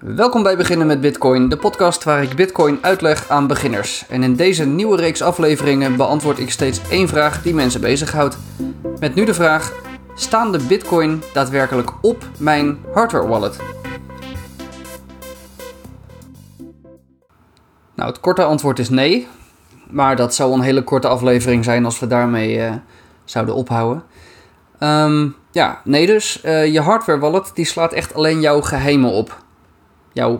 Welkom bij Beginnen met Bitcoin, de podcast waar ik Bitcoin uitleg aan beginners. En in deze nieuwe reeks afleveringen beantwoord ik steeds één vraag die mensen bezighoudt. Met nu de vraag: staan de Bitcoin daadwerkelijk op mijn hardware wallet? Nou, het korte antwoord is nee. Maar dat zou een hele korte aflevering zijn als we daarmee uh, zouden ophouden. Um, ja, nee dus. Uh, je hardware wallet die slaat echt alleen jouw geheimen op.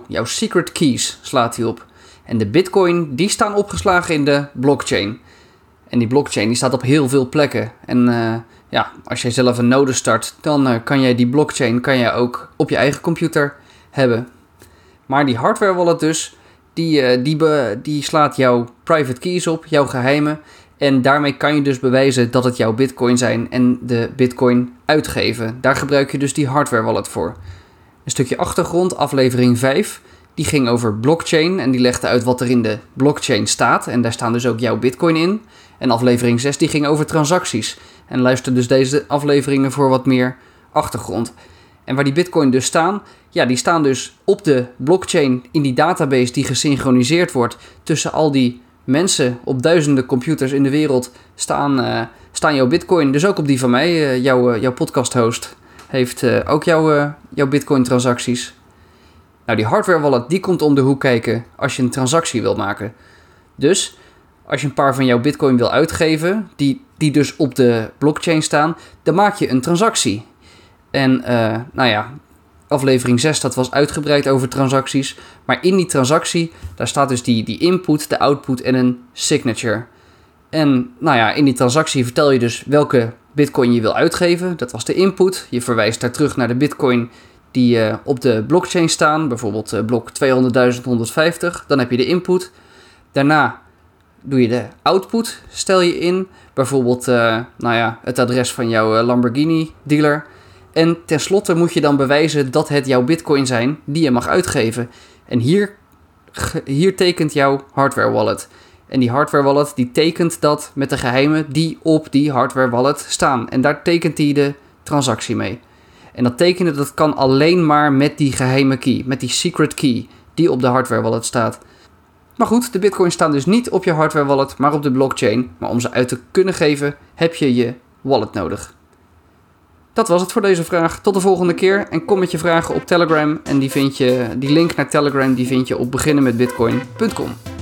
Jouw, secret keys slaat hij op. En de bitcoin die staan opgeslagen in de blockchain. En die blockchain die staat op heel veel plekken. En uh, ja, als jij zelf een node start, dan uh, kan jij die blockchain kan jij ook op je eigen computer hebben. Maar die hardware wallet dus, die, uh, die, die slaat jouw private keys op, jouw geheimen. En daarmee kan je dus bewijzen dat het jouw bitcoin zijn en de bitcoin uitgeven. Daar gebruik je dus die hardware wallet voor. Een stukje achtergrond, aflevering 5, die ging over blockchain en die legde uit wat er in de blockchain staat. En daar staan dus ook jouw bitcoin in. En aflevering 6 die ging over transacties. En luister dus deze afleveringen voor wat meer achtergrond. En waar die bitcoin dus staan, ja, die staan dus op de blockchain in die database die gesynchroniseerd wordt tussen al die mensen op duizenden computers in de wereld staan, uh, staan jouw bitcoin. Dus ook op die van mij, uh, jouw, uh, jouw podcast host, heeft ook jouw, jouw bitcoin transacties. Nou, die hardware wallet die komt om de hoek kijken als je een transactie wil maken. Dus als je een paar van jouw bitcoin wil uitgeven, die, die dus op de blockchain staan, dan maak je een transactie. En nou ja, aflevering 6, dat was uitgebreid over transacties. Maar in die transactie, daar staat dus die, die input, de output en een signature. En nou ja, in die transactie vertel je dus welke bitcoin je wil uitgeven. Dat was de input. Je verwijst daar terug naar de bitcoin die uh, op de blockchain staan. Bijvoorbeeld uh, blok 200.150. Dan heb je de input. Daarna doe je de output, stel je in. Bijvoorbeeld uh, nou ja, het adres van jouw Lamborghini dealer. En tenslotte moet je dan bewijzen dat het jouw bitcoin zijn die je mag uitgeven. En hier, hier tekent jouw hardware wallet. En die hardware wallet die tekent dat met de geheimen die op die hardware wallet staan. En daar tekent hij de transactie mee. En dat tekenen dat kan alleen maar met die geheime key, met die secret key die op de hardware wallet staat. Maar goed, de bitcoins staan dus niet op je hardware wallet, maar op de blockchain. Maar om ze uit te kunnen geven heb je je wallet nodig. Dat was het voor deze vraag. Tot de volgende keer. En kom met je vragen op Telegram. En die, vind je, die link naar Telegram die vind je op beginnenmetbitcoin.com.